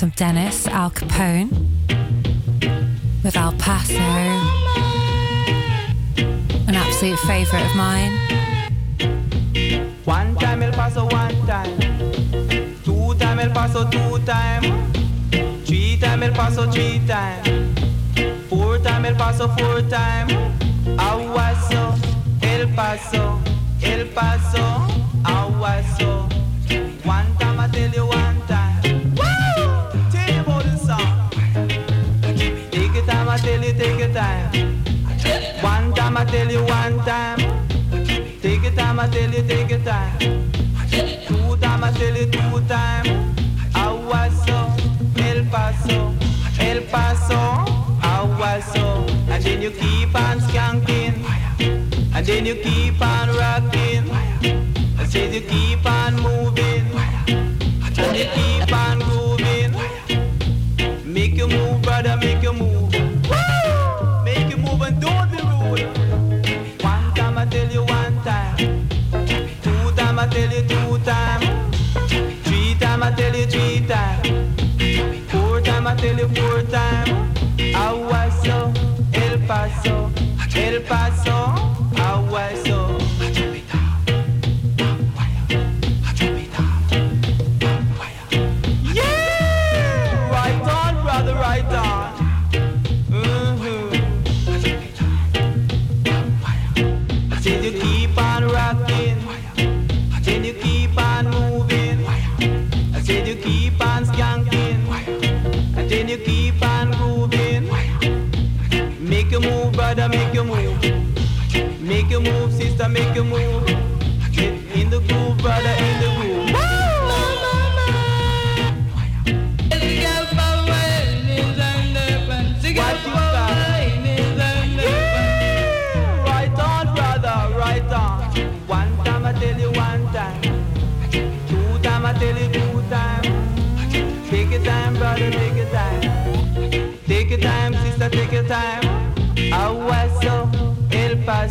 Some Dennis Alcapone with El Paso. An absolute favourite of mine. One time El Paso, one time. Two time El Paso, two time. Three time El Paso, three time. Four time El Paso, four time. Aguaso, El Paso, El Paso, tell you, take your time. One time I tell you one time. Take your time, I tell you, take your time. Two time, I tell you two time. Aguaso, El Paso, El Paso, Aguaso. And then you keep on skanking. And then you keep on rocking. I said you keep on moving. And you keep on grooving. Make you move, brother,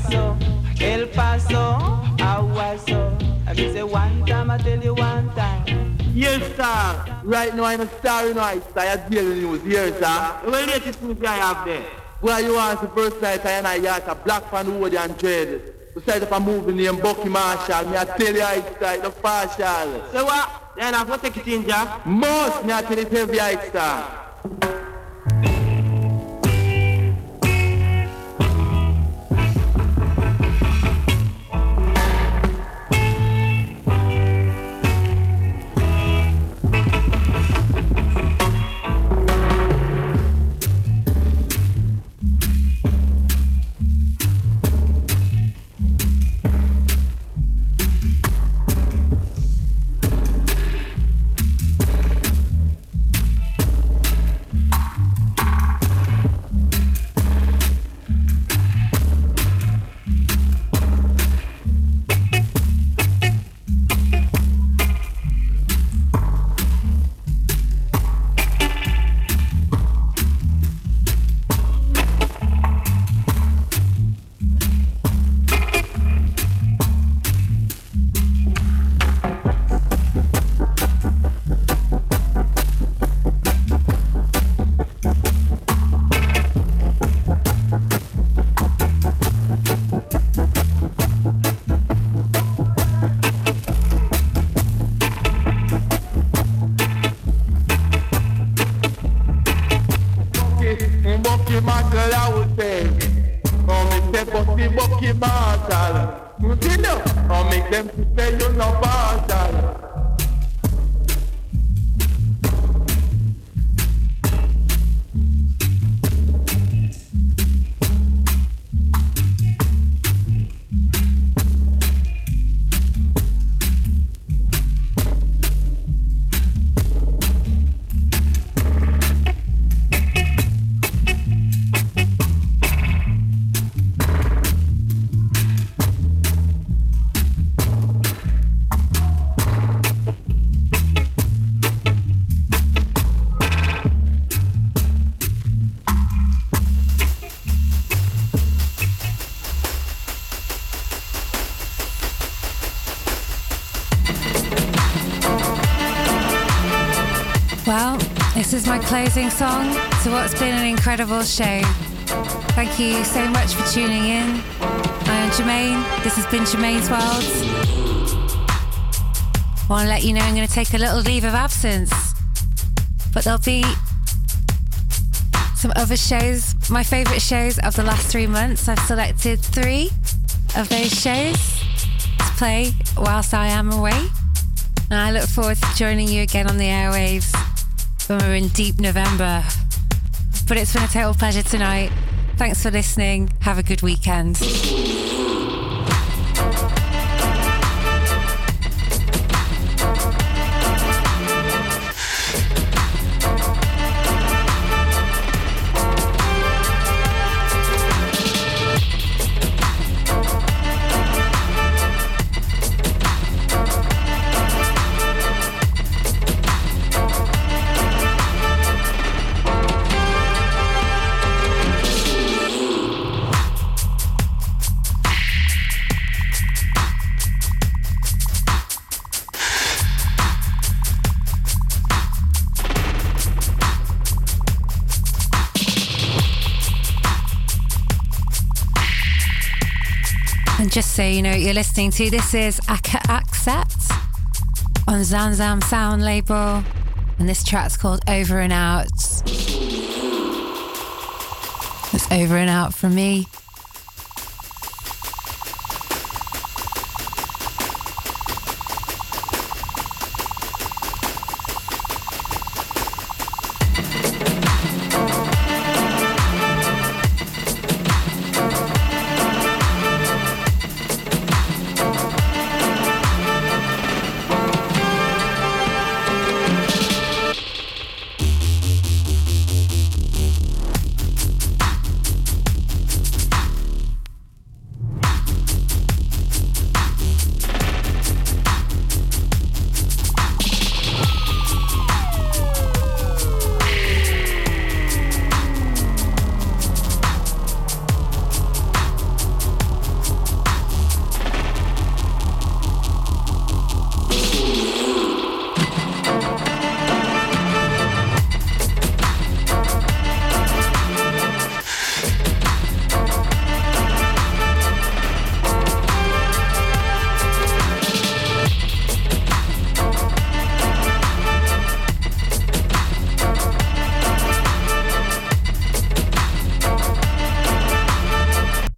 Paso, El Paso, Aguaso. I mean say one time I tell you one time. Yes, sir. Right now I'm a star in White Star. I deal news. Yes, sir. What latest news I have there? Well, you want the first night I and I got a black fan wood and dread. To set up a movie named Bucky Marshall. Me I tell you I star, the partial. So what? Then I have to take it in, Jack. Most me I tell you heavy I star. Is my closing song to what's been an incredible show. Thank you so much for tuning in. I am Germaine. This has been Germaine's World. Want to let you know I'm going to take a little leave of absence, but there'll be some other shows, my favourite shows of the last three months. I've selected three of those shows to play whilst I am away. And I look forward to joining you again on the airwaves when we're in deep November. But it's been a total pleasure tonight. Thanks for listening. Have a good weekend. Listening to, this is Aka Accept on Zamzam Sound label. And this track's called Over and Out. It's over and out from me.